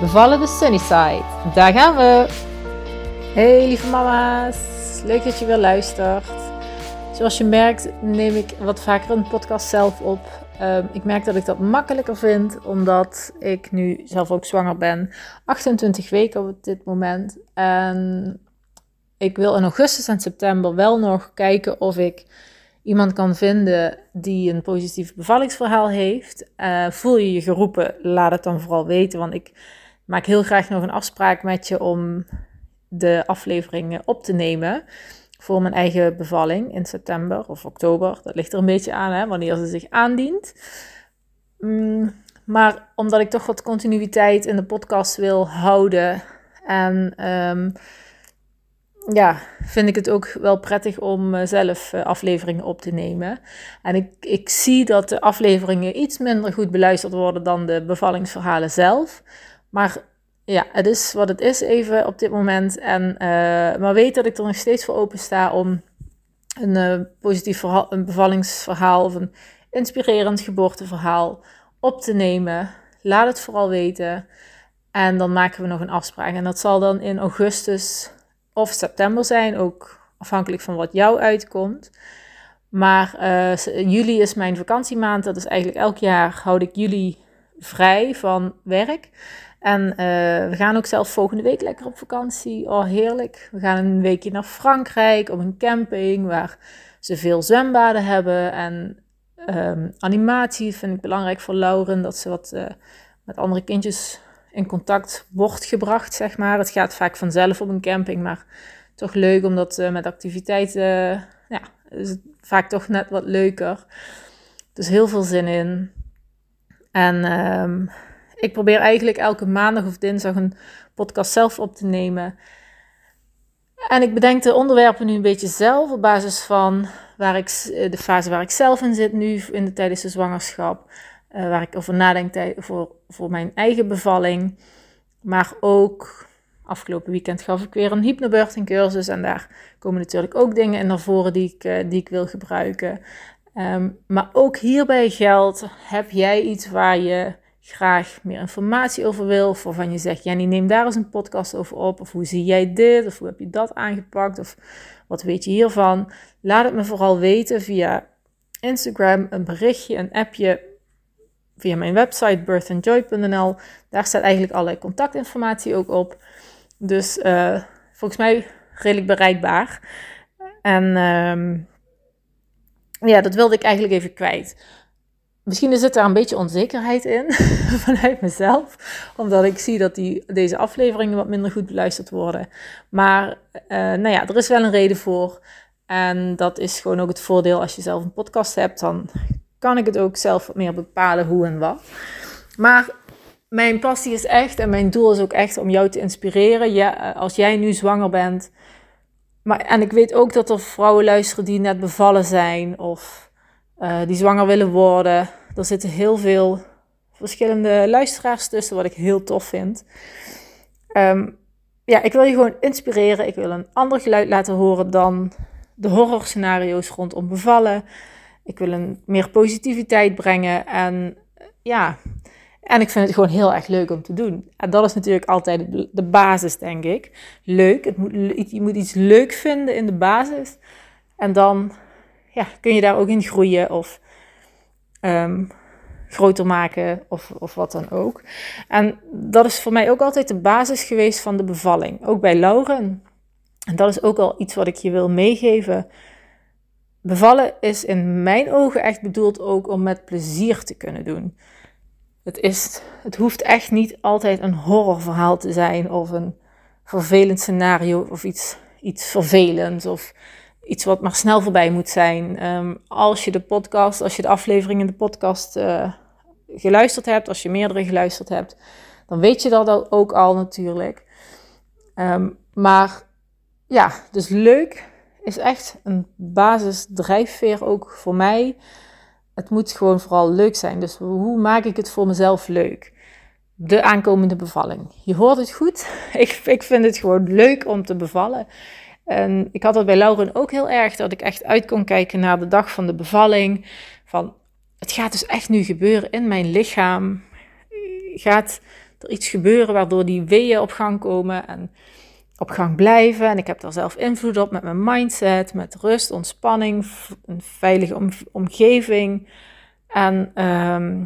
Bevallen de Sunnyside. Daar gaan we. Hey lieve mama's, leuk dat je weer luistert. Zoals je merkt neem ik wat vaker een podcast zelf op. Ehm, ik merk dat ik dat makkelijker vind, omdat ik nu zelf ook zwanger ben. 28 weken op dit moment. En ik wil in augustus en september wel nog kijken of ik iemand kan vinden die een positief bevallingsverhaal heeft. Uh, voel je je geroepen, laat het dan vooral weten, want ik maak heel graag nog een afspraak met je om de afleveringen op te nemen voor mijn eigen bevalling in september of oktober. Dat ligt er een beetje aan hè, wanneer ze zich aandient. Mm, maar omdat ik toch wat continuïteit in de podcast wil houden en ehm, ja, vind ik het ook wel prettig om eh, zelf eh, afleveringen op te nemen. En ik, ik zie dat de afleveringen iets minder goed beluisterd worden dan de bevallingsverhalen zelf. Maar ja, het is wat het is even op dit moment. En, uh, maar weet dat ik er nog steeds voor open sta om een uh, positief verhaal, een bevallingsverhaal of een inspirerend geboorteverhaal op te nemen. Laat het vooral weten. En dan maken we nog een afspraak. En dat zal dan in augustus of september zijn, ook afhankelijk van wat jou uitkomt. Maar uh, juli is mijn vakantiemaand. Dat is eigenlijk elk jaar houd ik juli vrij van werk. En uh, we gaan ook zelf volgende week lekker op vakantie. Oh, heerlijk. We gaan een weekje naar Frankrijk op een camping waar ze veel zwembaden hebben. En um, animatie vind ik belangrijk voor Lauren, dat ze wat uh, met andere kindjes in contact wordt gebracht, zeg maar. Het gaat vaak vanzelf op een camping, maar toch leuk omdat uh, met activiteiten, ja, vaak toch net wat leuker. Dus heel veel zin in. En um, ik probeer eigenlijk elke maandag of dinsdag een podcast zelf op te nemen. En ik bedenk de onderwerpen nu een beetje zelf op basis van waar ik, de fase waar ik zelf in zit nu in de, tijdens de zwangerschap. Uh, waar ik over nadenk voor, voor mijn eigen bevalling. Maar ook afgelopen weekend gaf ik weer een hypnobirthing cursus. En daar komen natuurlijk ook dingen in naar voren die ik, uh, die ik wil gebruiken. Um, maar ook hierbij geldt, heb jij iets waar je graag meer informatie over wil, of waarvan je zegt, Jenny, neem daar eens een podcast over op, of hoe zie jij dit, of hoe heb je dat aangepakt, of wat weet je hiervan, laat het me vooral weten via Instagram, een berichtje, een appje, via mijn website birthandjoy.nl. Daar staat eigenlijk allerlei contactinformatie ook op. Dus uh, volgens mij redelijk bereikbaar. En um, ja, dat wilde ik eigenlijk even kwijt. Misschien zit daar een beetje onzekerheid in vanuit mezelf, omdat ik zie dat die, deze afleveringen wat minder goed beluisterd worden. Maar uh, nou ja, er is wel een reden voor. En dat is gewoon ook het voordeel als je zelf een podcast hebt, dan kan ik het ook zelf meer bepalen hoe en wat. Maar mijn passie is echt en mijn doel is ook echt om jou te inspireren. Ja, als jij nu zwanger bent, maar, en ik weet ook dat er vrouwen luisteren die net bevallen zijn of uh, die zwanger willen worden. Er zitten heel veel verschillende luisteraars tussen, wat ik heel tof vind. Um, ja, ik wil je gewoon inspireren. Ik wil een ander geluid laten horen dan de horrorscenario's rondom bevallen. Ik wil een meer positiviteit brengen. En ja, en ik vind het gewoon heel erg leuk om te doen. En dat is natuurlijk altijd de basis, denk ik. Leuk. Het moet, je moet iets leuk vinden in de basis. En dan ja, kun je daar ook in groeien of um, groter maken of, of wat dan ook. En dat is voor mij ook altijd de basis geweest van de bevalling. Ook bij Lauren. En dat is ook al iets wat ik je wil meegeven. Bevallen is in mijn ogen echt bedoeld ook om met plezier te kunnen doen. Het, is, het hoeft echt niet altijd een horrorverhaal te zijn of een vervelend scenario of iets, iets vervelends of iets wat maar snel voorbij moet zijn. Um, als je de podcast, als je de aflevering in de podcast uh, geluisterd hebt, als je meerdere geluisterd hebt, dan weet je dat ook al natuurlijk. Ehm, maar ja, dus leuk is echt een basisdrijfveer ook voor mij. Het moet gewoon vooral leuk zijn. Dus hoe maak ik het voor mezelf leuk? De aankomende bevalling. Je hoort het goed. Ik, ik vind het gewoon leuk om te bevallen. En ik had dat bij Lauren ook heel erg, dat ik echt uit kon kijken naar de dag van de bevalling. Van, het gaat dus echt nu gebeuren in mijn lichaam. Gaat er iets gebeuren waardoor die weeën op gang komen en op gang blijven. En ik heb daar zelf invloed op met mijn mindset, met rust, ontspanning, een veilige omgeving. En ehm,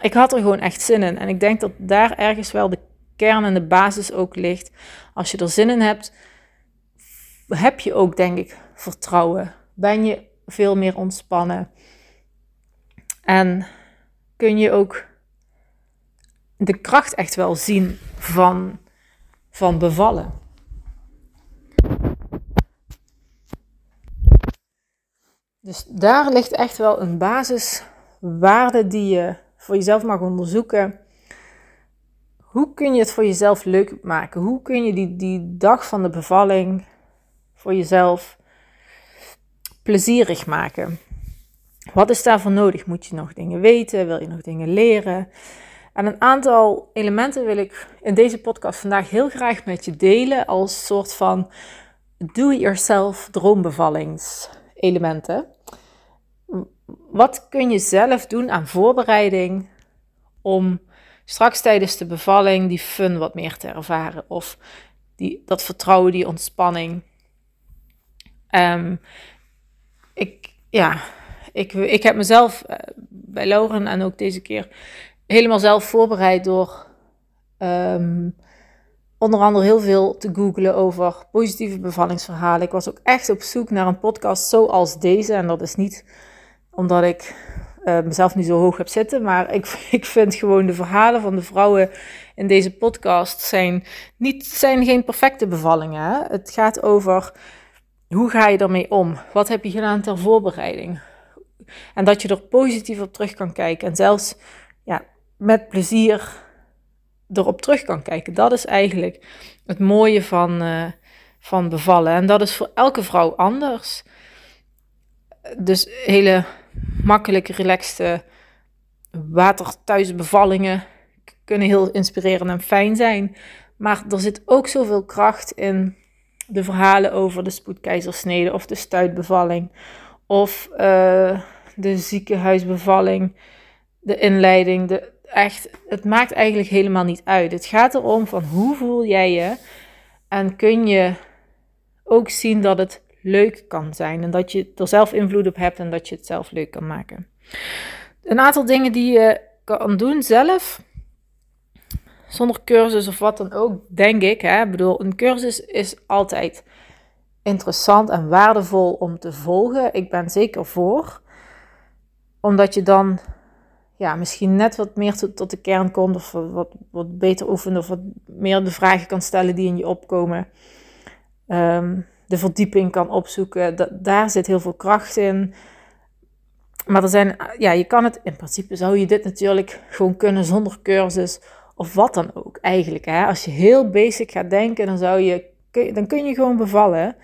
ik had er gewoon echt zin in. En ik denk dat daar ergens wel de kern en de basis ook ligt. Als je er zin in hebt, heb je ook, denk ik, vertrouwen. Ben je veel meer ontspannen. En kun je ook de kracht echt wel zien van, van bevallen. Dus daar ligt echt wel een basiswaarde die je voor jezelf mag onderzoeken. Hoe kun je het voor jezelf leuk maken? Hoe kun je die, die dag van de bevalling voor jezelf plezierig maken? Wat is daarvoor nodig? Moet je nog dingen weten? Wil je nog dingen leren? En een aantal elementen wil ik in deze podcast vandaag heel graag met je delen als soort van do-it-yourself droombevallingselementen. Wat kun je zelf doen aan voorbereiding om straks tijdens de bevalling die fun wat meer te ervaren? Of die, dat vertrouwen, die ontspanning. Um, ik, ja, ik, ik heb mezelf eh, bij Lauren en ook deze keer helemaal zelf voorbereid door um, onder andere heel veel te googlen over positieve bevallingsverhalen. Ik was ook echt op zoek naar een podcast zoals deze. En dat is niet omdat ik uh, mezelf niet zo hoog heb zitten, maar ik, ik vind gewoon de verhalen van de vrouwen in deze podcast zijn, niet, zijn geen perfecte bevallingen. Het gaat over hoe ga je ermee om? Wat heb je gedaan ter voorbereiding? En dat je er positief op terug kan kijken. En zelfs ja, met plezier erop terug kan kijken. Dat is eigenlijk het mooie van, uh, van bevallen. En dat is voor elke vrouw anders. Dus hele makkelijke, relaxte waterthuisbevallingen kunnen heel inspirerend en fijn zijn. Maar er zit ook zoveel kracht in de verhalen over de spoedkeizersnede of de stuitbevalling. Of uh, de ziekenhuisbevalling, de inleiding. De, echt, het maakt eigenlijk helemaal niet uit. Het gaat erom van hoe voel jij je en kun je ook zien dat het leuk kan zijn en dat je er zelf invloed op hebt en dat je het zelf leuk kan maken. Een aantal dingen die je kan doen zelf, zonder cursus of wat dan ook, denk ik. Hè? Ik bedoel, een cursus is altijd interessant en waardevol om te volgen. Ik ben zeker voor omdat je dan ja, misschien net wat meer tot, de kern komt, of wat, wat beter oefent, of wat meer de vragen kan stellen die in je opkomen. Um, de verdieping kan opzoeken. Daar zit heel veel kracht in. Maar er zijn, ja, je kan het, in principe zou je dit natuurlijk gewoon kunnen zonder cursus of wat dan ook eigenlijk. Hè? Als je heel basic gaat denken, dan, zou je, dan kun je gewoon bevallen.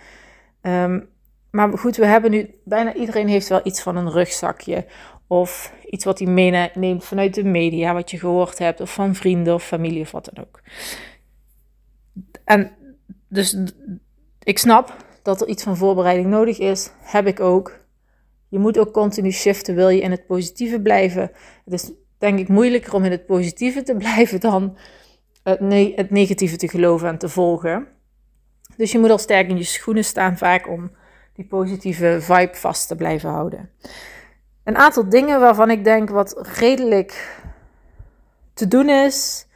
Um, maar goed, we hebben nu, bijna iedereen heeft wel iets van een rugzakje. Of iets wat hij meeneemt vanuit de media, wat je gehoord hebt. Of van vrienden of familie of wat dan ook. En dus ik snap dat er iets van voorbereiding nodig is. Heb ik ook. Je moet ook continu shiften, wil je in het positieve blijven. Het is denk ik moeilijker om in het positieve te blijven dan het, het negatieve te geloven en te volgen. Dus je moet al sterk in je schoenen staan vaak om die positieve vibe vast te blijven houden. Een aantal dingen waarvan ik denk wat redelijk te doen is,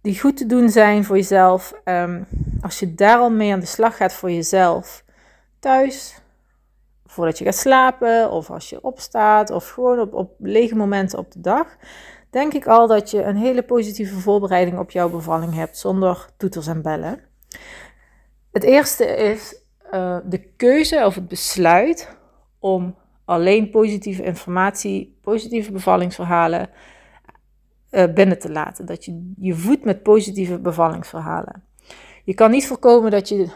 die goed te doen zijn voor jezelf. Um, als je daar al mee aan de slag gaat voor jezelf, thuis, voordat je gaat slapen, of als je opstaat, of gewoon op, op lege momenten op de dag, denk ik al dat je een hele positieve voorbereiding op jouw bevalling hebt, zonder toeters en bellen. Het eerste is uh, de keuze of het besluit om alleen positieve informatie, positieve bevallingsverhalen uh, binnen te laten. Dat je je voedt met positieve bevallingsverhalen. Je kan niet voorkomen dat je,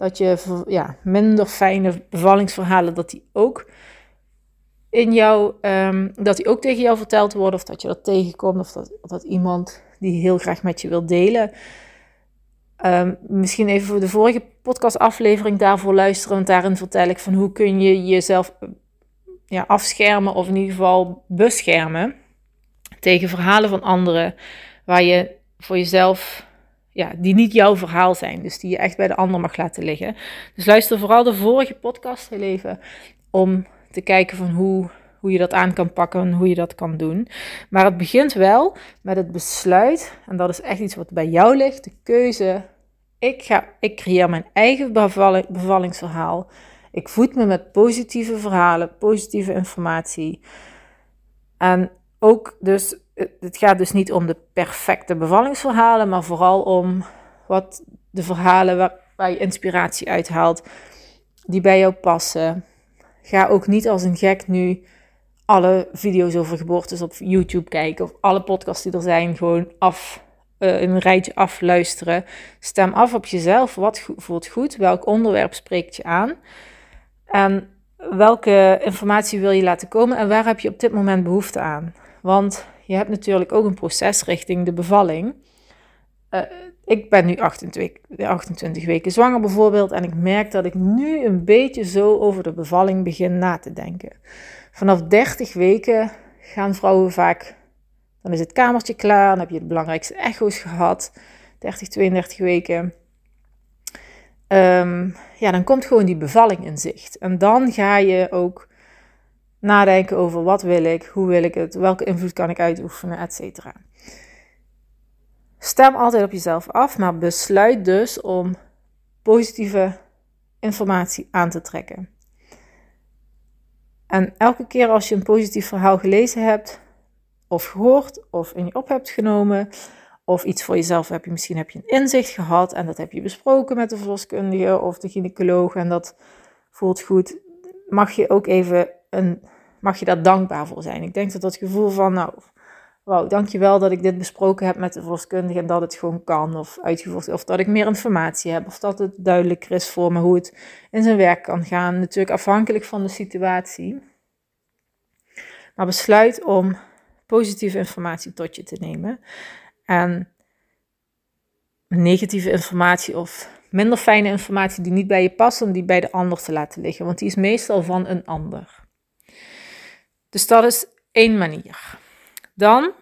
dat je ja, minder fijne bevallingsverhalen, dat die ook in jou, ehm, dat die ook tegen jou verteld worden, of dat je dat tegenkomt, of dat, dat iemand die heel graag met je wil delen. Um, misschien even voor de vorige podcastaflevering daarvoor luisteren, want daarin vertel ik van hoe kun je jezelf ja, afschermen of in ieder geval beschermen tegen verhalen van anderen waar je voor jezelf, ja, die niet jouw verhaal zijn, dus die je echt bij de ander mag laten liggen. Dus luister vooral de vorige podcast even om te kijken van hoe, hoe je dat aan kan pakken en hoe je dat kan doen. Maar het begint wel met het besluit, en dat is echt iets wat bij jou ligt, de keuze. Ik, ga, ik creëer mijn eigen bevallingsverhaal. Ik voed me met positieve verhalen, positieve informatie. En ook dus, het gaat dus niet om de perfecte bevallingsverhalen, maar vooral om wat de verhalen waar, je inspiratie uithaalt, die bij jou passen. Ga ook niet als een gek nu alle video's over geboortes op YouTube kijken of alle podcasts die er zijn gewoon af uh, een rijtje afluisteren. Stem af op jezelf. Wat voelt goed? Welk onderwerp spreekt je aan? En welke informatie wil je laten komen en waar heb je op dit moment behoefte aan? Want je hebt natuurlijk ook een proces richting de bevalling. Uh, ik ben nu 28, 28 weken zwanger bijvoorbeeld en ik merk dat ik nu een beetje zo over de bevalling begin na te denken. Vanaf 30 weken gaan vrouwen vaak, dan is het kamertje klaar, dan heb je de belangrijkste echo's gehad, 30, 32 weken. Um, ja, dan komt gewoon die bevalling in zicht. En dan ga je ook nadenken over wat wil ik, hoe wil ik het, welke invloed kan ik uitoefenen, et cetera. Stem altijd op jezelf af, maar besluit dus om positieve informatie aan te trekken. En elke keer als je een positief verhaal gelezen hebt, of gehoord, of in je op hebt genomen, of iets voor jezelf heb je, misschien heb je een inzicht gehad en dat heb je besproken met de verloskundige of de gynaecoloog en dat voelt goed, mag je ook even een, mag je daar dankbaar voor zijn. Ik denk dat dat gevoel van, nou, wauw, dankjewel dat ik dit besproken heb met de verloskundige en dat het gewoon kan of uitgevoerd of dat ik meer informatie heb of dat het duidelijker is voor me hoe het in zijn werk kan gaan. Natuurlijk afhankelijk van de situatie. Maar besluit om positieve informatie tot je te nemen en negatieve informatie of minder fijne informatie die niet bij je past, om die bij de ander te laten liggen, want die is meestal van een ander. Dus dat is één manier. Dan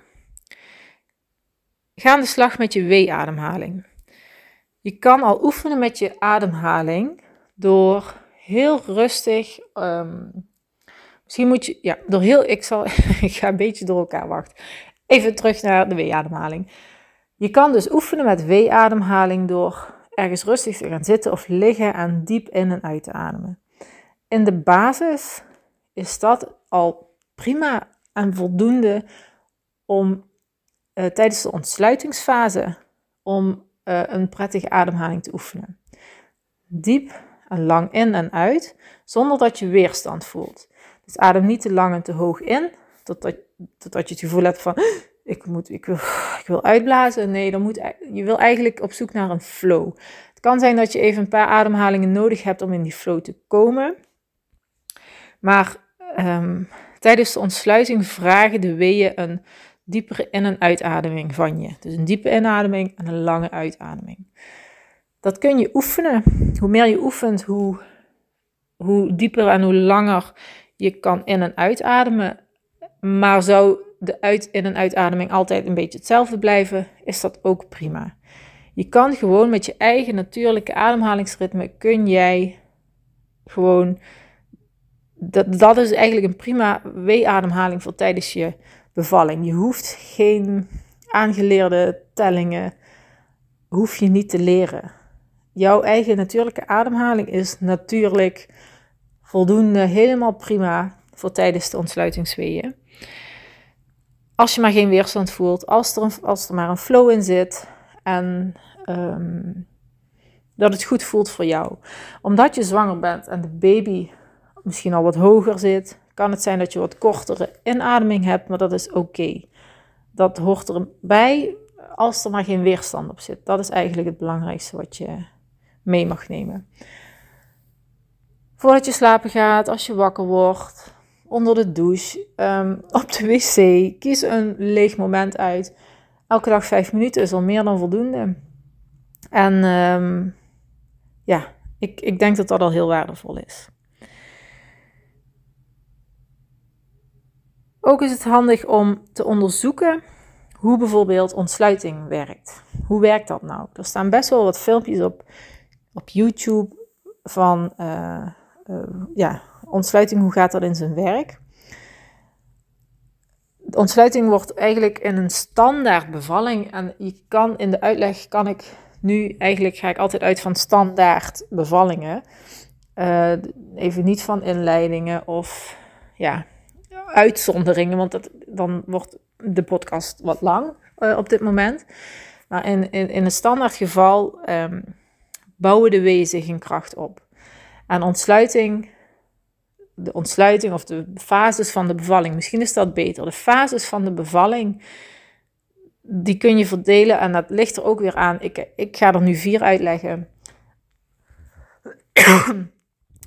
ga aan de slag met je W-ademhaling. Je kan al oefenen met je ademhaling door heel rustig. Ehm, misschien moet je, ja, door heel. Ik zal, ik ga een beetje door elkaar wachten. Even terug naar de W-ademhaling. Je kan dus oefenen met W-ademhaling door ergens rustig te gaan zitten of liggen en diep in en uit te ademen. In de basis is dat al prima en voldoende om uh, tijdens de ontsluitingsfase om uh, een prettige ademhaling te oefenen. Diep en lang in en uit, zonder dat je weerstand voelt. Dus adem niet te lang en te hoog in, totdat, totdat je het gevoel hebt van ik, moet, ik, wil, ik wil uitblazen. Nee, dan moet, je wil eigenlijk op zoek naar een flow. Het kan zijn dat je even een paar ademhalingen nodig hebt om in die flow te komen. Maar um, tijdens de ontsluiting vragen de weeën een diepere in- en uitademing van je. Dus een diepe inademing en een lange uitademing. Dat kun je oefenen. Hoe meer je oefent, hoe, hoe dieper en hoe langer je kan in- en uitademen. Maar zou de uit- en uitademing altijd een beetje hetzelfde blijven, is dat ook prima. Je kan gewoon met je eigen natuurlijke ademhalingsritme, kun jij gewoon, dat, dat is eigenlijk een prima wee-ademhaling voor tijdens je bevalling. Je hoeft geen aangeleerde tellingen, hoef je niet te leren. Jouw eigen natuurlijke ademhaling is natuurlijk voldoende, helemaal prima voor tijdens de ontsluitingsweeën. Als je maar geen weerstand voelt, als er, een, als er maar een flow in zit en ehm, dat het goed voelt voor jou. Omdat je zwanger bent en de baby misschien al wat hoger zit, kan het zijn dat je wat kortere inademing hebt, maar dat is oké. dat hoort erbij als er maar geen weerstand op zit. Dat is eigenlijk het belangrijkste wat je mee mag nemen. Voordat je slapen gaat, als je wakker wordt, onder de douche, ehm, op de wc, kies een leeg moment uit. Elke dag vijf minuten is al meer dan voldoende. En ehm, ja, ik, ik denk dat dat al heel waardevol is. Ook is het handig om te onderzoeken hoe bijvoorbeeld ontsluiting werkt. Hoe werkt dat nou? Er staan best wel wat filmpjes op, op YouTube van uh, uh, ja, ontsluiting, hoe gaat dat in zijn werk? De ontsluiting wordt eigenlijk in een standaard bevalling en je kan in de uitleg kan ik nu eigenlijk ga ik altijd uit van standaard bevallingen. Uh, even niet van inleidingen of ja, uitzonderingen, want dat, dan wordt de podcast wat lang uh, op dit moment. Maar in, in, in een standaard geval um, bouwen de zich in kracht op. En ontsluiting, de ontsluiting of de fases van de bevalling, misschien is dat beter. De fases van de bevalling, die kun je verdelen en dat ligt er ook weer aan. Ik, ik ga er nu vier uitleggen.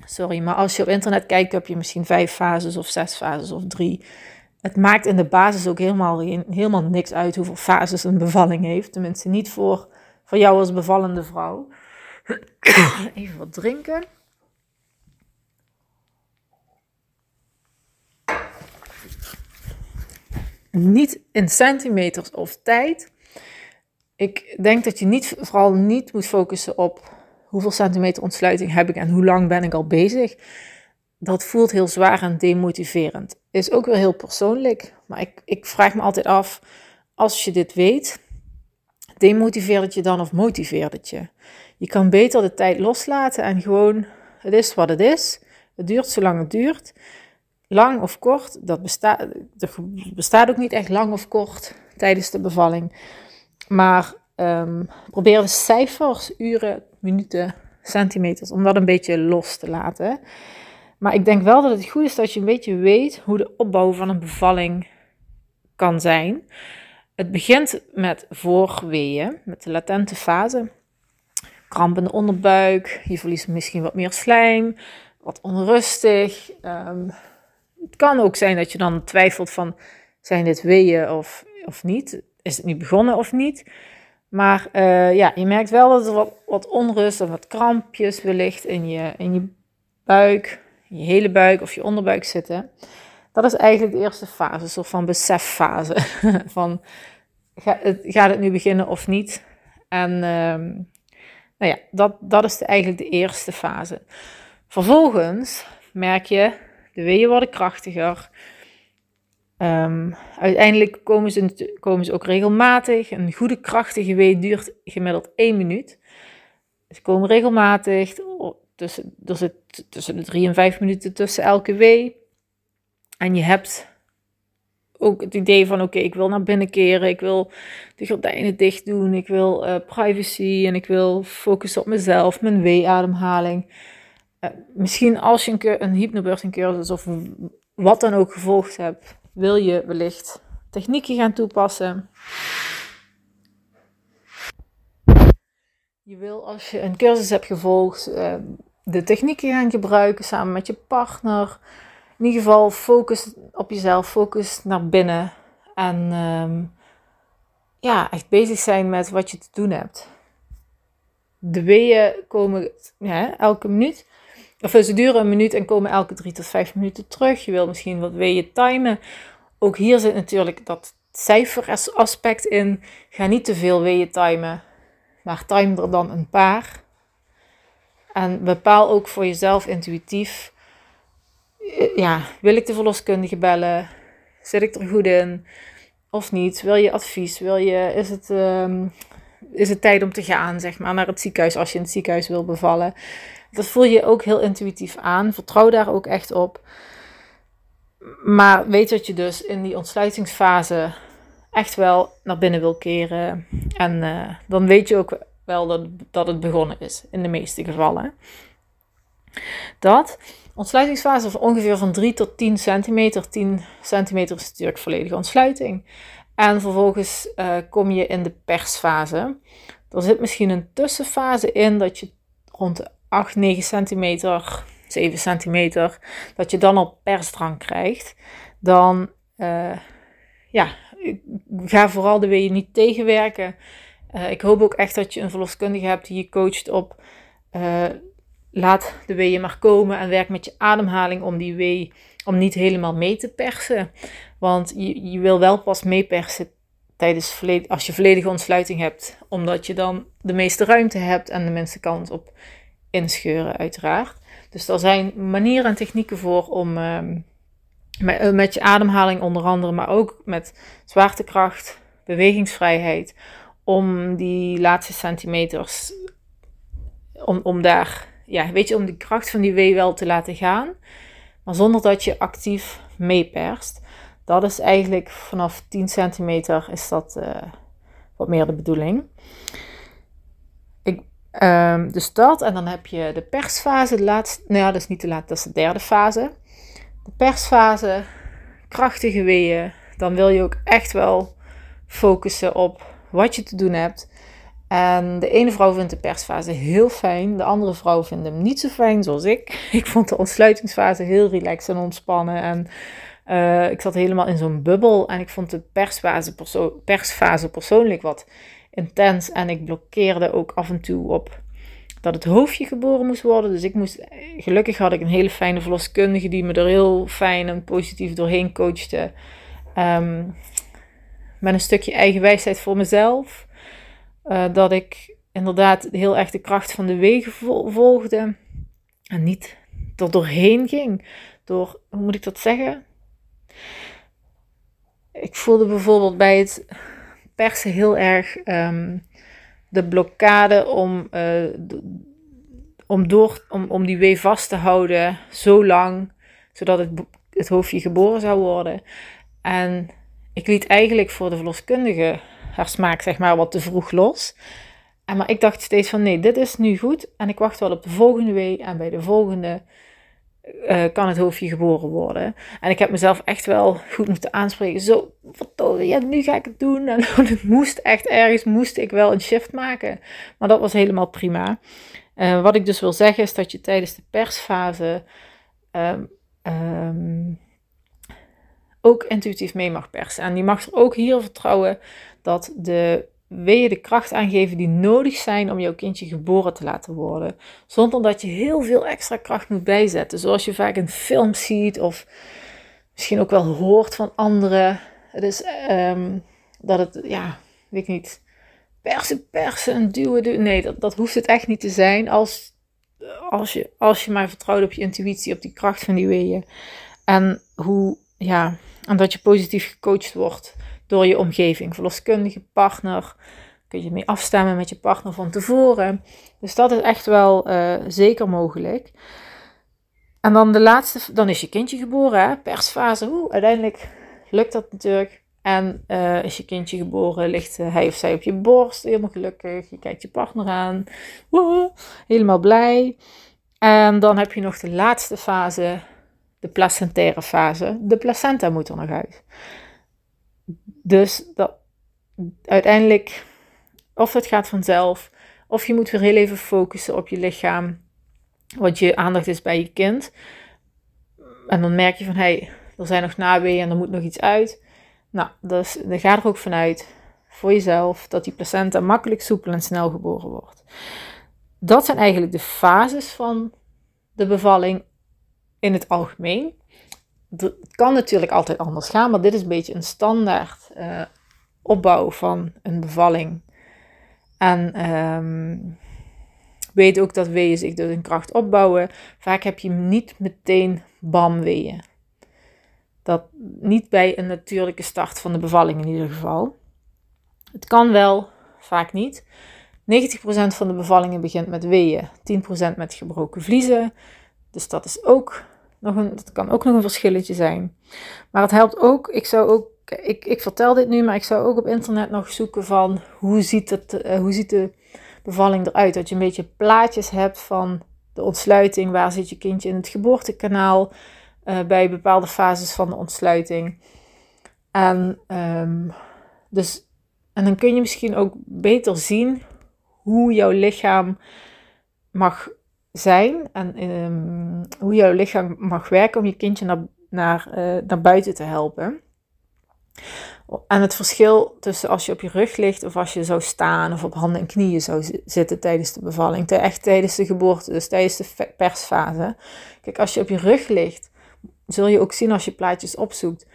Sorry, maar als je op internet kijkt, heb je misschien vijf fases of zes fases of drie. Het maakt in de basis ook helemaal, helemaal niks uit hoeveel fases een bevalling heeft. Tenminste, niet voor, voor jou als bevallende vrouw. Even wat drinken. Niet in centimeters of tijd. Ik denk dat je niet, vooral niet moet focussen op hoeveel centimeter ontsluiting heb ik en hoe lang ben ik al bezig. Dat voelt heel zwaar en demotiverend. Is ook weer heel persoonlijk, maar ik, ik vraag me altijd af, als je dit weet, demotiveert het je dan of motiveert het je? Je kan beter de tijd loslaten en gewoon, het is wat het is. Het duurt zolang het duurt. Lang of kort, dat bestaat, er bestaat ook niet echt lang of kort tijdens de bevalling. Maar um, probeer de cijfers, uren, minuten, centimeters, om dat een beetje los te laten. Maar ik denk wel dat het goed is dat je een beetje weet hoe de opbouw van een bevalling kan zijn. Het begint met voorweeën, met de latente fase. Kramp in de onderbuik, je verliest misschien wat meer slijm, wat onrustig. Um, het kan ook zijn dat je dan twijfelt van, zijn dit weeën of, of niet? Is het nu begonnen of niet? Maar uh, ja, je merkt wel dat er wat, wat onrust of wat krampjes wellicht in je, in je buik, in je hele buik of je onderbuik zitten. Dat is eigenlijk de eerste fase, een soort van beseffase. van gaat het, gaat het nu beginnen of niet? En uh, nou ja, dat, dat is eigenlijk de eerste fase. Vervolgens merk je, de weeën worden krachtiger. Um, uiteindelijk komen ze, komen ze ook regelmatig. Een goede krachtige wee duurt gemiddeld 1 minuut. Ze komen regelmatig. Tussen, er zit tussen de 3 en 5 minuten tussen elke wee. En je hebt ook het idee van: oké, ik wil naar binnen keren. Ik wil de gordijnen dicht doen. Ik wil uh, privacy. En ik wil focussen op mezelf, mijn wee-ademhaling. Uh, misschien als je een, een hypnobirthing cursus of wat dan ook gevolgd hebt wil je wellicht technieken gaan toepassen. Je wil als je een cursus hebt gevolgd, eh, de technieken gaan gebruiken samen met je partner. In ieder geval focus op jezelf, focus naar binnen. En ehm, ja, echt bezig zijn met wat je te doen hebt. De weeën komen elke minuut. Of ze duren een minuut en komen elke drie tot vijf minuten terug. Je wil misschien wat weeën timen. Ook hier zit natuurlijk dat cijferaspect in. Ga niet te veel weeën timen, maar time er dan een paar. En bepaal ook voor jezelf intuïtief. Eh, ja, wil ik de verloskundige bellen? Zit ik er goed in? Of niet? Wil je advies? Wil je, is, het, um, is het tijd om te gaan, zeg maar, naar het ziekenhuis als je in het ziekenhuis wil bevallen? Dat voel je ook heel intuïtief aan. Vertrouw daar ook echt op. Maar weet dat je dus in die ontsluitingsfase echt wel naar binnen wil keren. En uh, dan weet je ook wel dat, dat het begonnen is, in de meeste gevallen. Dat. Ontsluitingsfase van ongeveer van 3 tot 10 centimeter. 10 centimeter is natuurlijk volledige ontsluiting. En vervolgens uh, kom je in de persfase. Er zit misschien een tussenfase in dat je rond de 8, 9 centimeter, 7 centimeter, dat je dan al persdrang krijgt. Dan, uh, ja, ga vooral de weeën niet tegenwerken. Uh, ik hoop ook echt dat je een verloskundige hebt die je coacht op laat de weeën maar komen en werk met je ademhaling om die wee, om niet helemaal mee te persen. Want je, je wil wel pas meepersen tijdens als je volledige ontsluiting hebt, omdat je dan de meeste ruimte hebt en de minste kans op inscheuren, uiteraard. Dus er zijn manieren en technieken voor om ehm, met, eh, met je ademhaling onder andere, maar ook met zwaartekracht, bewegingsvrijheid, om die laatste centimeters, om, om daar ja, weet je, om de kracht van die wee wel te laten gaan, maar zonder dat je actief meeperst. Dat is eigenlijk vanaf 10 centimeter is dat uh, wat meer de bedoeling. Dus dat, en dan heb je de persfase, de laatste, nou ja, dat is niet de laatste, dat is de derde fase. De persfase, krachtige weeën, dan wil je ook echt wel focussen op wat je te doen hebt. En de ene vrouw vindt de persfase heel fijn, de andere vrouw vindt hem niet zo fijn zoals ik. Ik vond de ontsluitingsfase heel relaxed en ontspannen. En uh, ik zat helemaal in zo'n bubbel en ik vond de persfase, persfase persoonlijk wat intens. En ik blokkeerde ook af en toe op dat het hoofdje geboren moest worden. Dus ik moest, gelukkig had ik een hele fijne verloskundige die me er heel fijn en positief doorheen coachte. Um, met een stukje eigen wijsheid voor mezelf. Uh, dat ik inderdaad heel erg de kracht van de wegen volgde. En niet er doorheen ging. Door, hoe moet ik dat zeggen? Ik voelde bijvoorbeeld bij het persen heel erg um, de blokkade om, uh, om, door, om, om die wee vast te houden zo lang, zodat het, het hoofdje geboren zou worden. En ik liet eigenlijk voor de verloskundige haar smaak zeg maar wat te vroeg los. En maar ik dacht steeds van nee, dit is nu goed. En ik wacht wel op de volgende week. En bij de volgende uh, kan het hoofdje geboren worden. En ik heb mezelf echt wel goed moeten aanspreken. Zo, wat ja, nu ga ik het doen. En het moest echt ergens, moest ik wel een shift maken. Maar dat was helemaal prima. Uh, wat ik dus wil zeggen is dat je tijdens de persfase um, um, ook intuïtief mee mag persen. En die mag er ook hier vertrouwen dat de weeën de kracht aangeven die nodig zijn om jouw kindje geboren te laten worden. Zonder dat je heel veel extra kracht moet bijzetten. Zoals je vaak in films ziet of misschien ook wel hoort van anderen. Het is um, dat het, ja, weet ik niet, persen, persen en duwen, duwen. Nee, dat, dat hoeft het echt niet te zijn als, als, je, als je maar vertrouwt op je intuïtie, op die kracht van die weeën. En hoe, ja, en dat je positief gecoacht wordt door je omgeving, verloskundige partner. Kun je mee afstemmen met je partner van tevoren. Dus dat is echt wel uh, zeker mogelijk. En dan de laatste, dan is je kindje geboren, hè? persfase. Uiteindelijk lukt dat natuurlijk. En uh, is je kindje geboren, ligt uh, hij of zij op je borst, helemaal gelukkig. Je kijkt je partner aan, helemaal blij. En dan heb je nog de laatste fase, de placentaire fase. De placenta moet er nog uit. Dus dat, uiteindelijk, of het gaat vanzelf, of je moet weer heel even focussen op je lichaam, want je aandacht is bij je kind. En dan merk je van, hé, hey, er zijn nog naweeën en er moet nog iets uit. Nou, dus dan ga er ook vanuit, voor jezelf, dat die placenta makkelijk, soepel en snel geboren wordt. Dat zijn eigenlijk de fases van de bevalling in het algemeen het kan natuurlijk altijd anders gaan, maar dit is een beetje een standaard uh, opbouw van een bevalling. En um, weet ook dat weeën zich dus in kracht opbouwen. Vaak heb je niet meteen bam weeën. Dat niet bij een natuurlijke start van de bevalling in ieder geval. Het kan wel, vaak niet. 90% van de bevallingen begint met weeën, 10% met gebroken vliezen. Dus dat is ook nog een, dat kan ook nog een verschilletje zijn. Maar het helpt ook, ik zou ook, ik, ik vertel dit nu, maar ik zou ook op internet nog zoeken van hoe ziet, het, uh, hoe ziet de bevalling eruit. Dat je een beetje plaatjes hebt van de ontsluiting, waar zit je kindje in het geboortekanaal, uh, bij bepaalde fases van de ontsluiting. En um, Dus, en dan kun je misschien ook beter zien hoe jouw lichaam mag zijn en ehm, hoe jouw lichaam mag werken om je kindje naar, naar, uh, naar buiten te helpen. En het verschil tussen als je op je rug ligt of als je zou staan of op handen en knieën zou zitten tijdens de bevalling, echt tijdens de geboorte, dus tijdens de persfase. Kijk, als je op je rug ligt, zul je ook zien als je plaatjes opzoekt,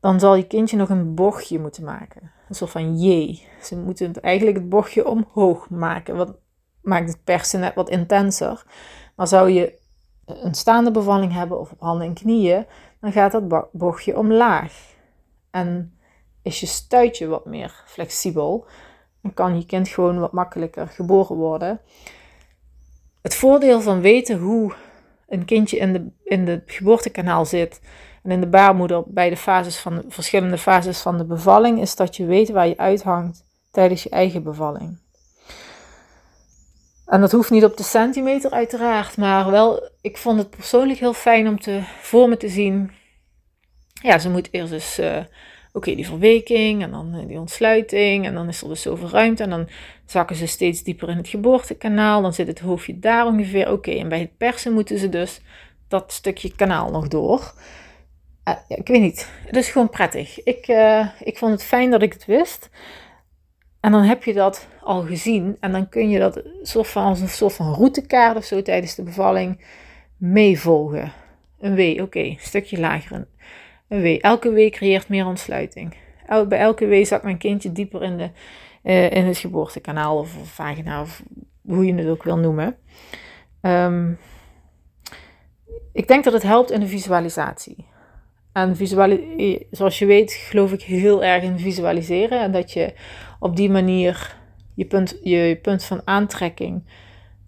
dan zal je kindje nog een bochtje moeten maken. Een soort van J. Ze moeten eigenlijk het bochtje omhoog maken. Wat maakt het persen net wat intenser. Maar zou je een staande bevalling hebben of op handen en knieën, dan gaat dat bochtje omlaag. En is je stuitje wat meer flexibel. Dan kan je kind gewoon wat makkelijker geboren worden. Het voordeel van weten hoe een kindje in de, in de geboortekanaal zit en in de baarmoeder bij de fases van de verschillende fases van de bevalling, is dat je weet waar je uithangt tijdens je eigen bevalling. En dat hoeft niet op de centimeter uiteraard, maar wel, ik vond het persoonlijk heel fijn om te, voor me te zien. Ja, ze moet eerst dus, uh, oké, die verweking en dan uh, die ontsluiting en dan is er dus zoveel ruimte en dan zakken ze steeds dieper in het geboortekanaal. Dan zit het hoofdje daar ongeveer, oké, en bij het persen moeten ze dus dat stukje kanaal nog door. Ja, ik weet niet, het is gewoon prettig. Ik, ik vond het fijn dat ik het wist. En dan heb je dat al gezien en dan kun je dat soort van, als een soort van routekaart of zo tijdens de bevalling meevolgen. Een W, oké, een stukje lager. Een W. Elke W creëert meer ontsluiting. Bij elke W zakt mijn kindje dieper in, de, uh, in het geboortekanaal of, vagina of hoe je het ook wil noemen. Um, ik denk dat het helpt in de visualisatie. En visuali zoals je weet, geloof ik heel erg in visualiseren. En dat je op die manier je punt, je, punt van aantrekking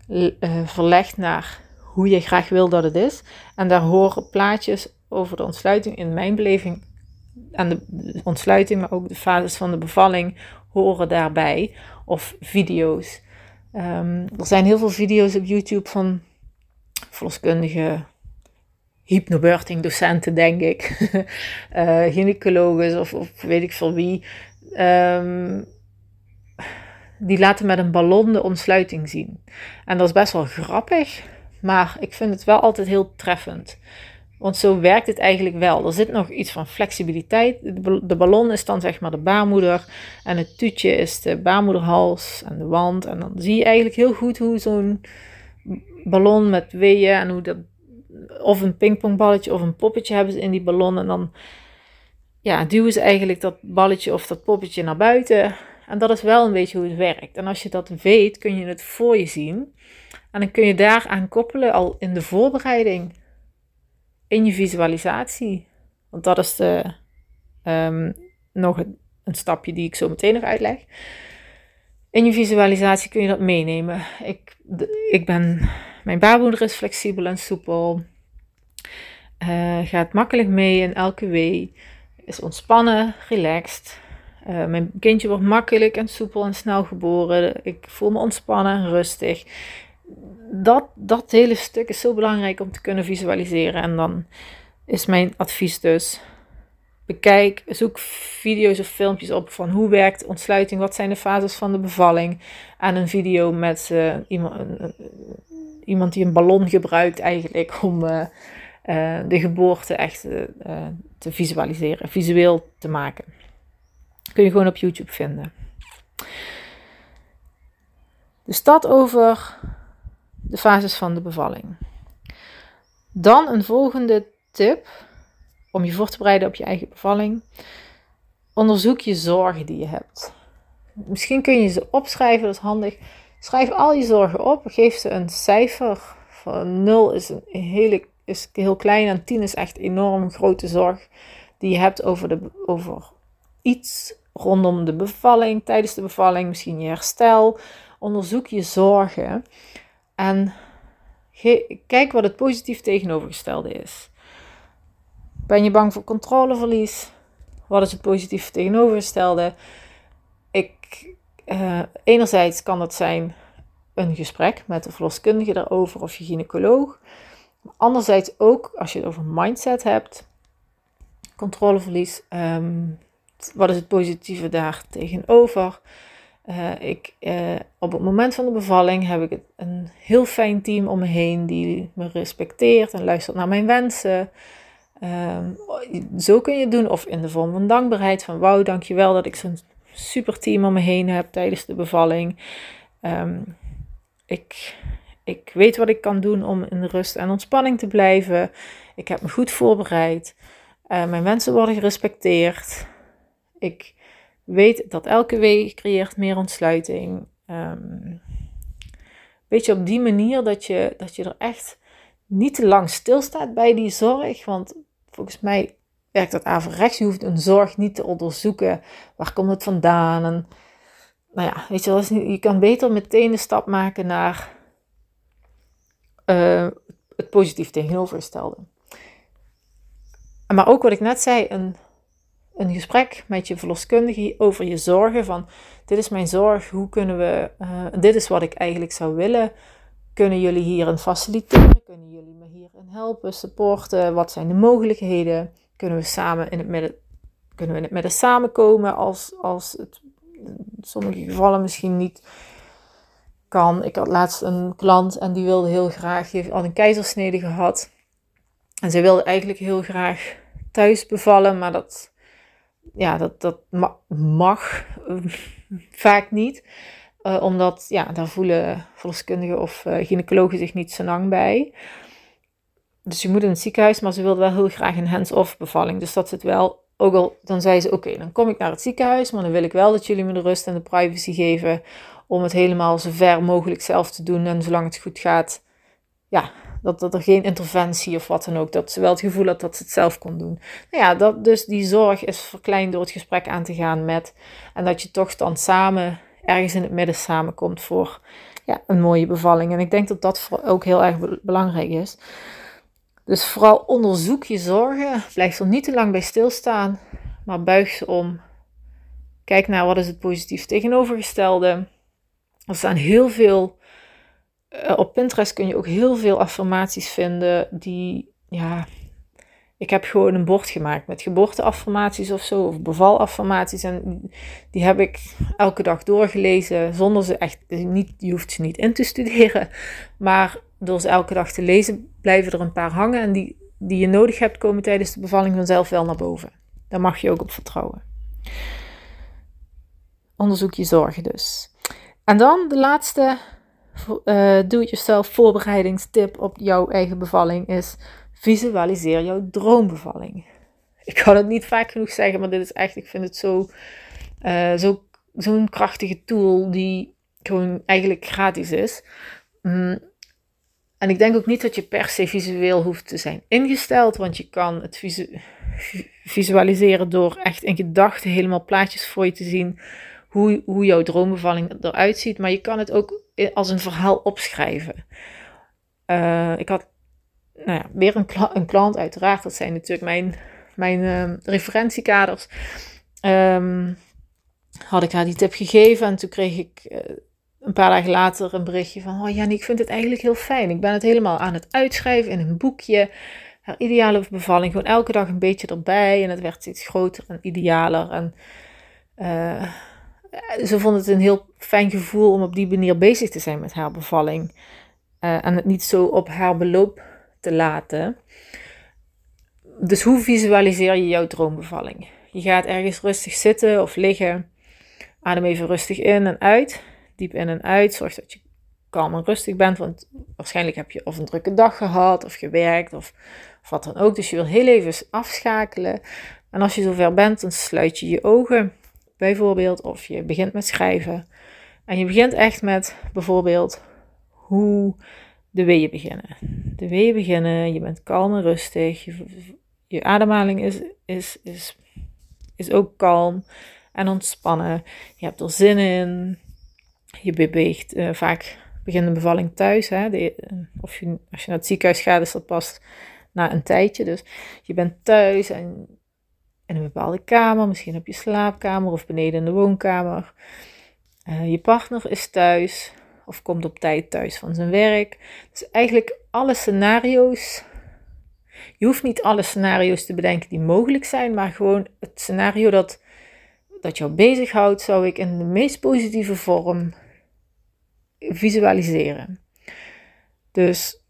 uh, verlegt naar hoe je graag wil dat het is. En daar horen plaatjes over de ontsluiting in mijn beleving. En de ontsluiting, maar ook de fases van de bevalling horen daarbij. Of video's. Um, er zijn heel veel video's op YouTube van verloskundigen, hypnobirthing docenten, denk ik. uh, of, weet ik veel wie. Um, die laten met een ballon de ontsluiting zien. En dat is best wel grappig, maar ik vind het wel altijd heel treffend. Want zo werkt het eigenlijk wel. Er zit nog iets van flexibiliteit. De ballon is dan zeg maar de baarmoeder. En het tuutje is de baarmoederhals en de wand. En dan zie je eigenlijk heel goed hoe zo'n ballon met weeën en hoe dat. Of een pingpongballetje of een poppetje hebben ze in die ballon. En dan ja, duwen ze eigenlijk dat balletje of dat poppetje naar buiten. En dat is wel een beetje hoe het werkt. En als je dat weet, kun je het voor je zien. En dan kun je daaraan koppelen al in de voorbereiding. In je visualisatie. Want dat is de, um, nog een stapje die ik zo meteen nog uitleg. In je visualisatie kun je dat meenemen. Ik, ik ben, mijn baarmoeder is flexibel en soepel. Uh, gaat makkelijk mee in elke wee. Is ontspannen, relaxed. Uh, mijn kindje wordt makkelijk en soepel en snel geboren. Ik voel me ontspannen en rustig. Dat, dat hele stuk is zo belangrijk om te kunnen visualiseren. En dan is mijn advies dus: bekijk, zoek video's of filmpjes op van hoe werkt ontsluiting, wat zijn de fases van de bevalling. En een video met uh, iemand, iemand die een ballon gebruikt eigenlijk om uh, de geboorte echt te visualiseren, visueel te maken. Kun je gewoon op YouTube vinden. Dus dat over de fases van de bevalling. Dan een volgende tip om je voor te bereiden op je eigen bevalling. Onderzoek je zorgen die je hebt. Misschien kun je ze opschrijven, dat is handig. Schrijf al je zorgen op, geef ze een cijfer. Van 0 is, een hele, is heel klein en 10 is echt enorm grote zorg die je hebt over, de, over iets rondom de bevalling, tijdens de bevalling, misschien je herstel. Onderzoek je zorgen en kijk wat het positief tegenovergestelde is. Ben je bang voor controleverlies? Wat is het positief tegenovergestelde? Ik, uh, enerzijds kan dat zijn een gesprek met de verloskundige daarover of je gynaecoloog. Anderzijds ook als je het over mindset hebt, controleverlies, um, wat is het positieve daar tegenover? Uh, ik, uh, op het moment van de bevalling heb ik een heel fijn team om me heen die me respecteert en luistert naar mijn wensen. Uh, zo kun je het doen, of in de vorm van dankbaarheid: van wauw, dankjewel dat ik zo'n super team om me heen heb tijdens de bevalling. Um, ik, ik weet wat ik kan doen om in rust en ontspanning te blijven. Ik heb me goed voorbereid. Uh, mijn wensen worden gerespecteerd. Ik weet dat elke week creëert meer ontsluiting. Um, weet je, op die manier dat je, dat je er echt niet te lang stilstaat bij die zorg. Want volgens mij werkt dat averechts. Je hoeft een zorg niet te onderzoeken. Waar komt het vandaan? Nou ja, weet je, je kan beter meteen de stap maken naar uh, het positief tegenovergestelde. Maar ook wat ik net zei, een, een gesprek met je verloskundige over je zorgen. Van dit is mijn zorg, hoe kunnen we, uh, dit is wat ik eigenlijk zou willen. Kunnen jullie hierin faciliteren? Kunnen jullie me hierin helpen, supporten? Wat zijn de mogelijkheden? Kunnen we samen in het midden, kunnen we in het midden samenkomen als, als het in sommige gevallen misschien niet kan. Ik had laatst een klant en die wilde heel graag, heeft al een keizersnede gehad. En ze wilde eigenlijk heel graag thuis bevallen, maar dat, ja, dat, dat mag vaak niet. Uh, omdat, ja, daar voelen verloskundigen of uh, gynaecologen zich niet zo lang bij. Dus je moet in het ziekenhuis, maar ze wilde wel heel graag een hands-off bevalling. Dus dat zit wel, ook al, dan zei ze, oké, dan kom ik naar het ziekenhuis, maar dan wil ik wel dat jullie me de rust en de privacy geven om het helemaal zo ver mogelijk zelf te doen. En zolang het goed gaat, ja, dat, dat er geen interventie of wat dan ook. Dat ze wel het gevoel had dat ze het zelf kon doen. Nou ja, dat, dus die zorg is verkleind door het gesprek aan te gaan met. En dat je toch dan samen ergens in het midden samenkomt voor ja, een mooie bevalling. En ik denk dat dat ook heel erg belangrijk is. Dus vooral onderzoek je zorgen. Blijf er niet te lang bij stilstaan. Maar buig ze om. Kijk naar wat is het positief tegenovergestelde. Er staan heel veel. Uh, op Pinterest kun je ook heel veel affirmaties vinden die. Ja, ik heb gewoon een bord gemaakt met geboorteaffirmaties of zo, of bevalaffirmaties. En die heb ik elke dag doorgelezen, zonder ze echt, niet, je hoeft ze niet in te studeren. Maar door ze elke dag te lezen, blijven er een paar hangen. En die, die je nodig hebt, komen tijdens de bevalling vanzelf wel naar boven. Daar mag je ook op vertrouwen. Onderzoek je zorgen dus. En dan de laatste uh, do-it-yourself voorbereidingstip op jouw eigen bevalling is visualiseer jouw droombevalling. Ik kan het niet vaak genoeg zeggen, maar dit is echt, ik vind het zo, uh, zo, zo'n krachtige tool die gewoon eigenlijk gratis is. Mm. En ik denk ook niet dat je per se visueel hoeft te zijn ingesteld, want je kan het visualiseren door echt in gedachten helemaal plaatjes voor je te zien hoe, hoe jouw droombevalling eruit ziet. Maar je kan het ook als een verhaal opschrijven. Uh, ik had nou ja, weer een, een, klant, uiteraard. Dat zijn natuurlijk mijn, mijn uh, referentiekaders. Um, had ik haar die tip gegeven en toen kreeg ik uh, een paar dagen later een berichtje van: Oh Jan, ik vind het eigenlijk heel fijn. Ik ben het helemaal aan het uitschrijven in een boekje. Haar ideale bevalling, gewoon elke dag een beetje erbij. En het werd steeds groter en idealer. En uh, ze vond het een heel fijn gevoel om op die manier bezig te zijn met haar bevalling. Uh, en het niet zo op haar beloop te laten. Dus hoe visualiseer je jouw droombevalling? Je gaat ergens rustig zitten of liggen. Adem even rustig in en uit. Diep in en uit. Zorg dat je kalm en rustig bent. Want waarschijnlijk heb je of een drukke dag gehad of gewerkt of, of wat dan ook. Dus je wil heel even afschakelen. En als je zover bent, dan sluit je je ogen bijvoorbeeld. Of je begint met schrijven. En je begint echt met bijvoorbeeld hoe de weeën beginnen. De weeën beginnen, je bent kalm en rustig. Je, je ademhaling is, is, is, is ook kalm en ontspannen. Je hebt er zin in. Je beweegt uh, vaak begint de bevalling thuis. Hè? De, of je, als je naar het ziekenhuis gaat, is dat pas na een tijdje. Dus je bent thuis en in een bepaalde kamer, misschien op je slaapkamer of beneden in de woonkamer. Uh, je partner is thuis of komt op tijd thuis van zijn werk. Dus eigenlijk alle scenario's. Je hoeft niet alle scenario's te bedenken die mogelijk zijn, maar gewoon het scenario dat dat jou bezighoudt, zou ik in de meest positieve vorm visualiseren. Dus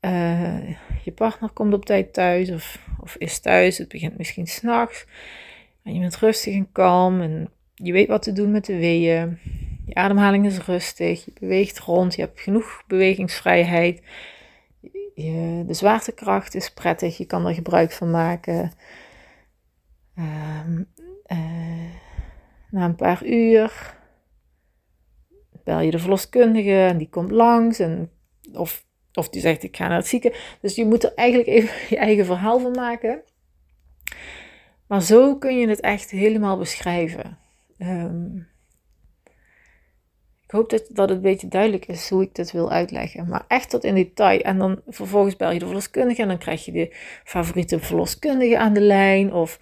uh, je partner komt op tijd thuis of, of is thuis. Het begint misschien s'nachts. En je bent rustig en kalm en je weet wat te doen met de weeën. Je ademhaling is rustig. Je beweegt rond. Je hebt genoeg bewegingsvrijheid. De zwaartekracht is prettig. Je kan er gebruik van maken. Um, na een paar uur bel je de verloskundige en die komt langs. En, of, of die zegt ik ga naar het ziekenhuis. Dus je moet er eigenlijk even je eigen verhaal van maken. Maar zo kun je het echt helemaal beschrijven. Um, ik hoop dat, dat het een beetje duidelijk is hoe ik dit wil uitleggen. Maar echt tot in detail. En dan vervolgens bel je de verloskundige en dan krijg je de favoriete verloskundige aan de lijn. Of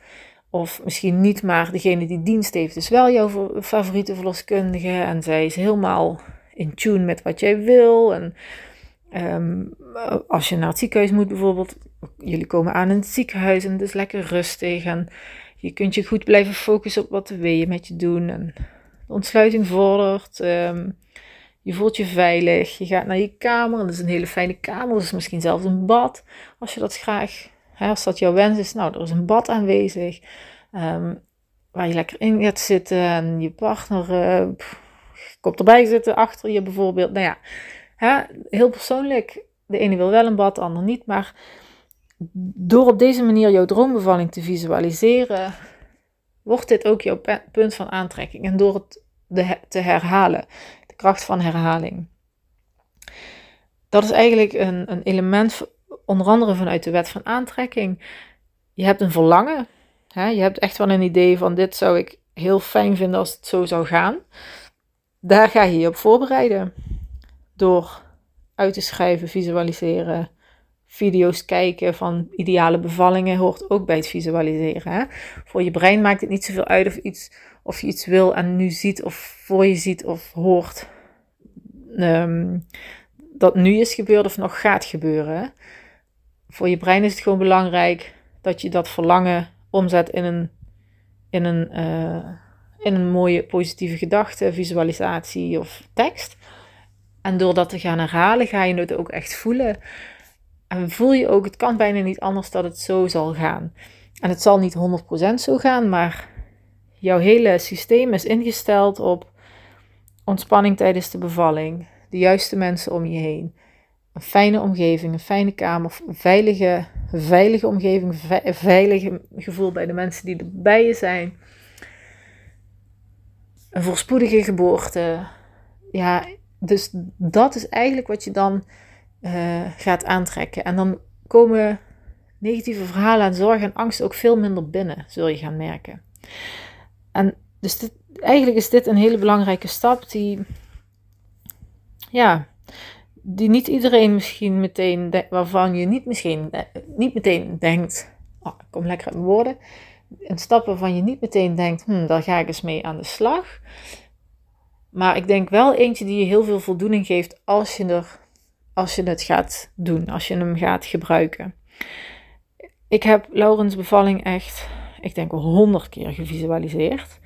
of misschien niet, maar degene die dienst heeft is wel jouw favoriete verloskundige. En zij is helemaal in tune met wat jij wil. En ehm, als je naar het ziekenhuis moet bijvoorbeeld, jullie komen aan in het ziekenhuis en het is lekker rustig. En je kunt je goed blijven focussen op wat de weeën met je doen. En de ontsluiting vordert. Ehm, je voelt je veilig. Je gaat naar je kamer. Dat is een hele fijne kamer. Dat is misschien zelfs een bad. Als je dat graag als dat jouw wens is, nou, er is een bad aanwezig. Ehm, waar je lekker in gaat zitten en je partner uh, komt erbij zitten achter je bijvoorbeeld. Nou ja, hè, heel persoonlijk. De ene wil wel een bad, de ander niet. Maar door op deze manier jouw droombevalling te visualiseren, wordt dit ook jouw punt van aantrekking. En door het te herhalen, de kracht van herhaling. Dat is eigenlijk een, een element onder andere vanuit de wet van aantrekking. Je hebt een verlangen. Hè? Je hebt echt wel een idee van dit zou ik heel fijn vinden als het zo zou gaan. Daar ga je je op voorbereiden. Door uit te schrijven, visualiseren, video's kijken van ideale bevallingen hoort ook bij het visualiseren. Hè? Voor je brein maakt het niet zoveel uit of, iets, of je iets wil en nu ziet of voor je ziet of hoort. Ehm, dat nu is gebeurd of nog gaat gebeuren voor je brein is het gewoon belangrijk dat je dat verlangen omzet in een, in een, uh, in een mooie positieve gedachte, visualisatie of tekst. En door dat te gaan herhalen, ga je het ook echt voelen. En voel je ook, het kan bijna niet anders dat het zo zal gaan. En het zal niet 100% zo gaan, maar jouw hele systeem is ingesteld op ontspanning tijdens de bevalling, de juiste mensen om je heen, een fijne omgeving, een fijne kamer, een veilige, veilige omgeving, een veilige gevoel bij de mensen die erbij je zijn. Een voorspoedige geboorte. Ja, dus dat is eigenlijk wat je dan uh, gaat aantrekken. En dan komen negatieve verhalen en zorg en angst ook veel minder binnen, zul je gaan merken. En dus eigenlijk is dit een hele belangrijke stap die, ja, die niet iedereen misschien meteen, waarvan je niet misschien niet meteen denkt, oh, ik kom lekker uit mijn woorden, een stap waarvan je niet meteen denkt, hm, daar ga ik eens mee aan de slag. Maar ik denk wel eentje die je heel veel voldoening geeft als je, er, als je het gaat doen, als je hem gaat gebruiken. Ik heb Laurens bevalling echt, ik denk wel honderd keer gevisualiseerd.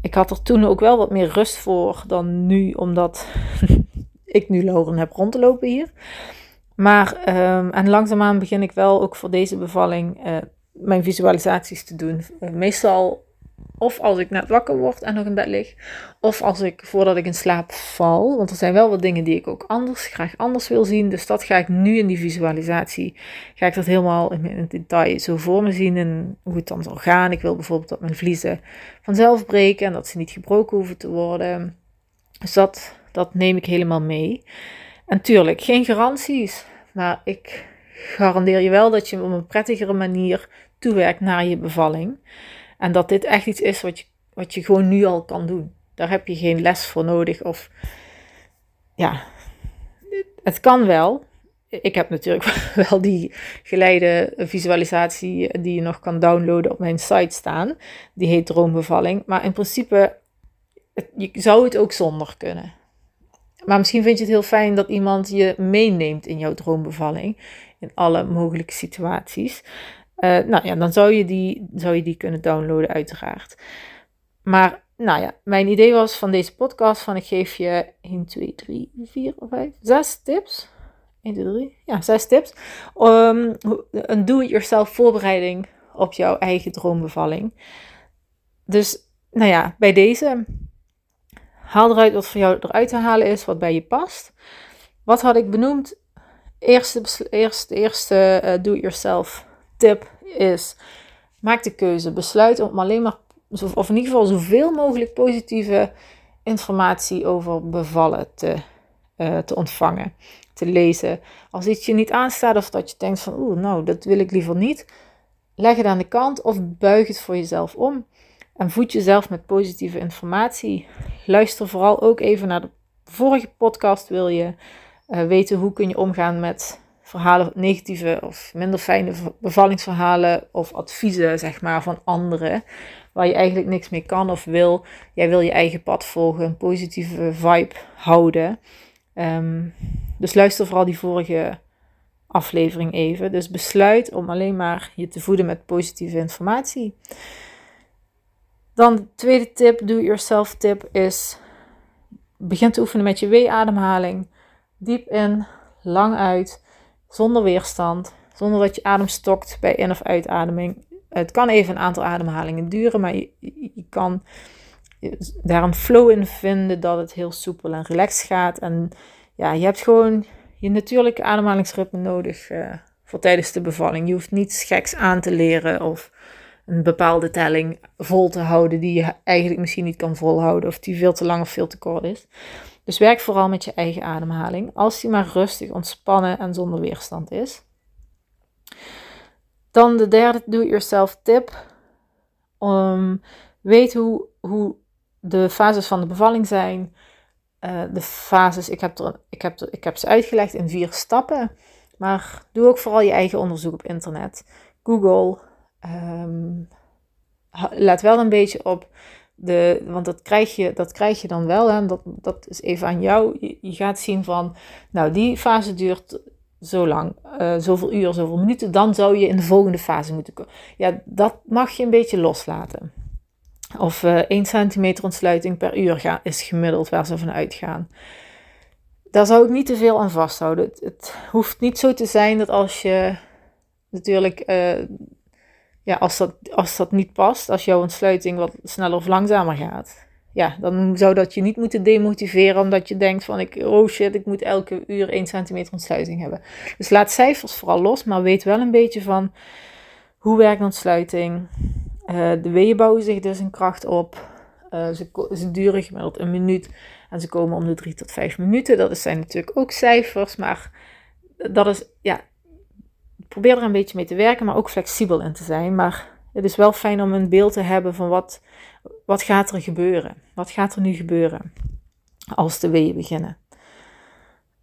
Ik had er toen ook wel wat meer rust voor dan nu, omdat ik nu Lauren heb rond te lopen hier. Maar, um, en langzaamaan begin ik wel ook voor deze bevalling uh, mijn visualisaties te doen. Uh, meestal of als ik net wakker word en nog in bed lig, of als ik voordat ik in slaap val. Want er zijn wel wat dingen die ik ook anders, graag anders wil zien. Dus dat ga ik nu in die visualisatie, ga ik dat helemaal in, detail zo voor me zien en hoe het dan zal gaan. Ik wil bijvoorbeeld dat mijn vliezen vanzelf breken en dat ze niet gebroken hoeven te worden. Dus dat, dat neem ik helemaal mee. En tuurlijk, geen garanties, maar ik garandeer je wel dat je op een prettigere manier toewerkt naar je bevalling. En dat dit echt iets is wat je, wat je gewoon nu al kan doen. Daar heb je geen les voor nodig. Of ja, het kan wel. Ik heb natuurlijk wel die geleide visualisatie die je nog kan downloaden op mijn site staan. Die heet Droombevalling. Maar in principe, je zou het ook zonder kunnen. Maar misschien vind je het heel fijn dat iemand je meeneemt in jouw droombevalling. In alle mogelijke situaties. Uh, nou ja, dan zou je, die, zou je die kunnen downloaden, uiteraard. Maar nou ja, mijn idee was van deze podcast van ik geef je 1, 2, 3, 4, 5, 6 tips. 1, 2, 3, ja, 6 tips. Um, een do-it-yourself voorbereiding op jouw eigen droombevalling. Dus nou ja, bij deze haal eruit wat voor jou eruit te halen is, wat bij je past. Wat had ik benoemd? Eerste, eerste, eerste uh, do-it-yourself tip is: maak de keuze. Besluit om alleen maar, of in ieder geval zoveel mogelijk positieve informatie over bevallen te, uh, te ontvangen, te lezen. Als iets je niet aanstaat of dat je denkt van, oeh, nou, dat wil ik liever niet, leg het aan de kant of buig het voor jezelf om. En voed jezelf met positieve informatie. Luister vooral ook even naar de vorige podcast. Wil je uh, weten hoe kun je omgaan met verhalen, negatieve of minder fijne bevallingsverhalen of adviezen, zeg maar, van anderen. Waar je eigenlijk niks mee kan of wil. Jij wil je eigen pad volgen, een positieve vibe houden. Um, dus luister vooral die vorige aflevering even. Dus besluit om alleen maar je te voeden met positieve informatie. Dan de tweede tip, do-yourself tip, is begin te oefenen met je wee-ademhaling. Diep in, lang uit, zonder weerstand, zonder dat je adem stokt bij in- of uitademing. Het kan even een aantal ademhalingen duren, maar je, je kan daar een flow in vinden dat het heel soepel en relaxed gaat. En ja, je hebt gewoon je natuurlijke ademhalingsritme nodig uh, voor tijdens de bevalling. Je hoeft niets geks aan te leren of een bepaalde telling vol te houden die je eigenlijk misschien niet kan volhouden of die veel te lang of veel te kort is. Dus werk vooral met je eigen ademhaling, als die maar rustig, ontspannen en zonder weerstand is. Dan de derde do-it-yourself tip. Um, weet hoe, hoe de fases van de bevalling zijn. Uh, de fases, ik heb, er, ik, heb ik heb ze uitgelegd in vier stappen. Maar doe ook vooral je eigen onderzoek op internet. Google, Um, let wel een beetje op de, want dat krijg je, dat krijg je dan wel. En dat, dat is even aan jou. Je, gaat zien van, nou, die fase duurt zo lang, uh, zoveel uur, zoveel minuten. Dan zou je in de volgende fase moeten komen. Ja, dat mag je een beetje loslaten. Of uh, 1 centimeter ontsluiting per uur is gemiddeld waar ze van uitgaan. Daar zou ik niet te veel aan vasthouden. Het, hoeft niet zo te zijn dat als je natuurlijk uh, ja, als, dat, als dat niet past, als jouw ontsluiting wat sneller of langzamer gaat, ja, dan zou dat je niet moeten demotiveren omdat je denkt van, ik, oh shit, ik moet elke uur 1 centimeter ontsluiting hebben. Dus laat cijfers vooral los, maar weet wel een beetje van hoe werkt ontsluiting. Uh, de weeën bouwen zich dus in kracht op. Uh, ze, ze duren gemiddeld een minuut en ze komen om de 3 tot 5 minuten. Dat zijn natuurlijk ook cijfers, maar dat is, ja, probeer er een beetje mee te werken, maar ook flexibel in te zijn. Maar het is wel fijn om een beeld te hebben van wat, wat gaat er gebeuren. Wat gaat er nu gebeuren als de weeën beginnen.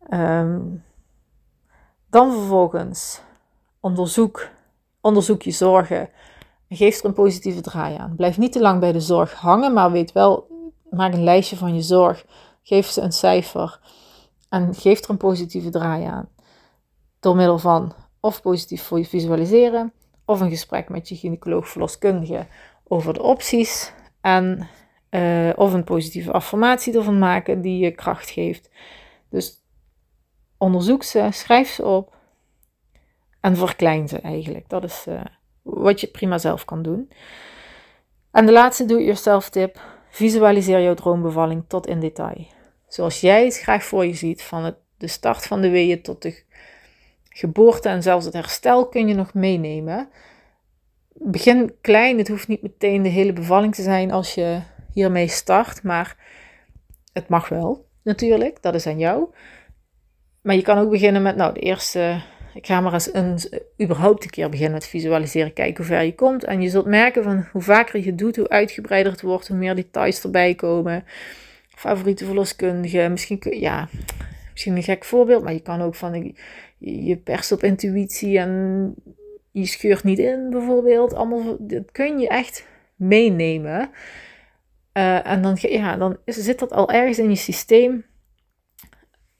Um, dan vervolgens onderzoek, onderzoek je zorgen. Geef er een positieve draai aan. Blijf niet te lang bij de zorg hangen, maar weet wel, maak een lijstje van je zorg. Geef ze een cijfer en geef er een positieve draai aan. Door middel van of positief voor je visualiseren, of een gesprek met je gynaecoloog verloskundige over de opties en uh, of een positieve affirmatie ervan maken die je kracht geeft. Dus onderzoek ze, schrijf ze op en verklein ze eigenlijk. Dat is uh, wat je prima zelf kan doen. En de laatste do-it-yourself tip: visualiseer jouw droombevalling tot in detail. Zoals jij het graag voor je ziet, van het, de start van de weeën tot de geboorte en zelfs het herstel kun je nog meenemen. Begin klein, het hoeft niet meteen de hele bevalling te zijn als je hiermee start, maar het mag wel natuurlijk, dat is aan jou. Maar je kan ook beginnen met, nou, de eerste, ik ga maar eens een, überhaupt een keer beginnen met visualiseren, kijken hoe ver je komt. En je zult merken van hoe vaker je doet, hoe uitgebreider het wordt, hoe meer details erbij komen. Favoriete verloskundige, misschien ja, misschien een gek voorbeeld, maar je kan ook van je perst op intuïtie en je scheurt niet in, bijvoorbeeld. Allemaal, dat kun je echt meenemen. Uh, en dan, ja, dan zit dat al ergens in je systeem.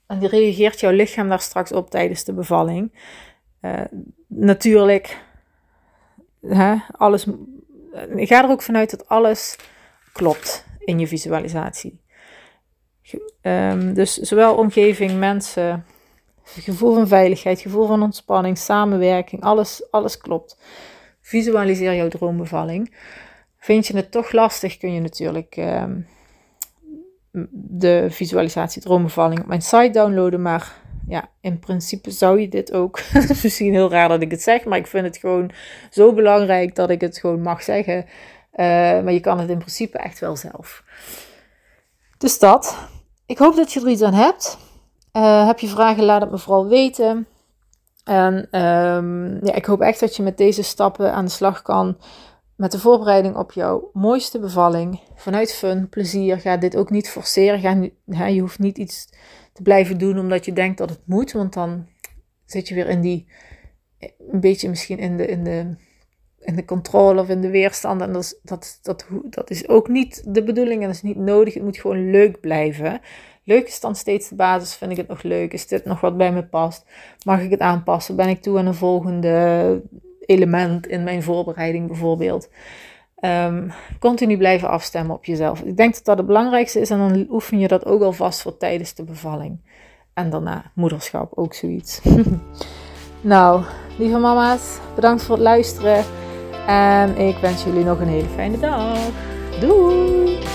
En die reageert jouw lichaam daar straks op tijdens de bevalling. Uh, natuurlijk, hè, alles, ga er ook vanuit dat alles klopt in je visualisatie. Um, dus zowel omgeving, mensen, gevoel van veiligheid, gevoel van ontspanning, samenwerking, alles, alles klopt. Visualiseer jouw droombevalling. Vind je het toch lastig, kun je natuurlijk um, de visualisatie droombevalling op mijn site downloaden. Maar ja, in principe zou je dit ook. Misschien heel raar dat ik het zeg, maar ik vind het gewoon zo belangrijk dat ik het gewoon mag zeggen. Uh, maar je kan het in principe echt wel zelf. Dus dat. Ik hoop dat je er iets aan hebt. Uh, heb je vragen, laat het me vooral weten. En um, ja, ik hoop echt dat je met deze stappen aan de slag kan. Met de voorbereiding op jouw mooiste bevalling. Vanuit fun, plezier. Ga dit ook niet forceren. Ga, hè, je hoeft niet iets te blijven doen omdat je denkt dat het moet. Want dan zit je weer in die. Een beetje misschien in de, in de, in de controle of in de weerstand. En dat is, dat, dat, dat is ook niet de bedoeling en dat is niet nodig. Het moet gewoon leuk blijven. Leuk is dan steeds de basis. Vind ik het nog leuk? Is dit nog wat bij me past? Mag ik het aanpassen? Ben ik toe aan een volgende element in mijn voorbereiding bijvoorbeeld? Um, continu blijven afstemmen op jezelf. Ik denk dat dat het belangrijkste is en dan oefen je dat ook alvast voor tijdens de bevalling. En daarna moederschap, ook zoiets. nou, lieve mama's, bedankt voor het luisteren. En ik wens jullie nog een hele fijne dag. Doei!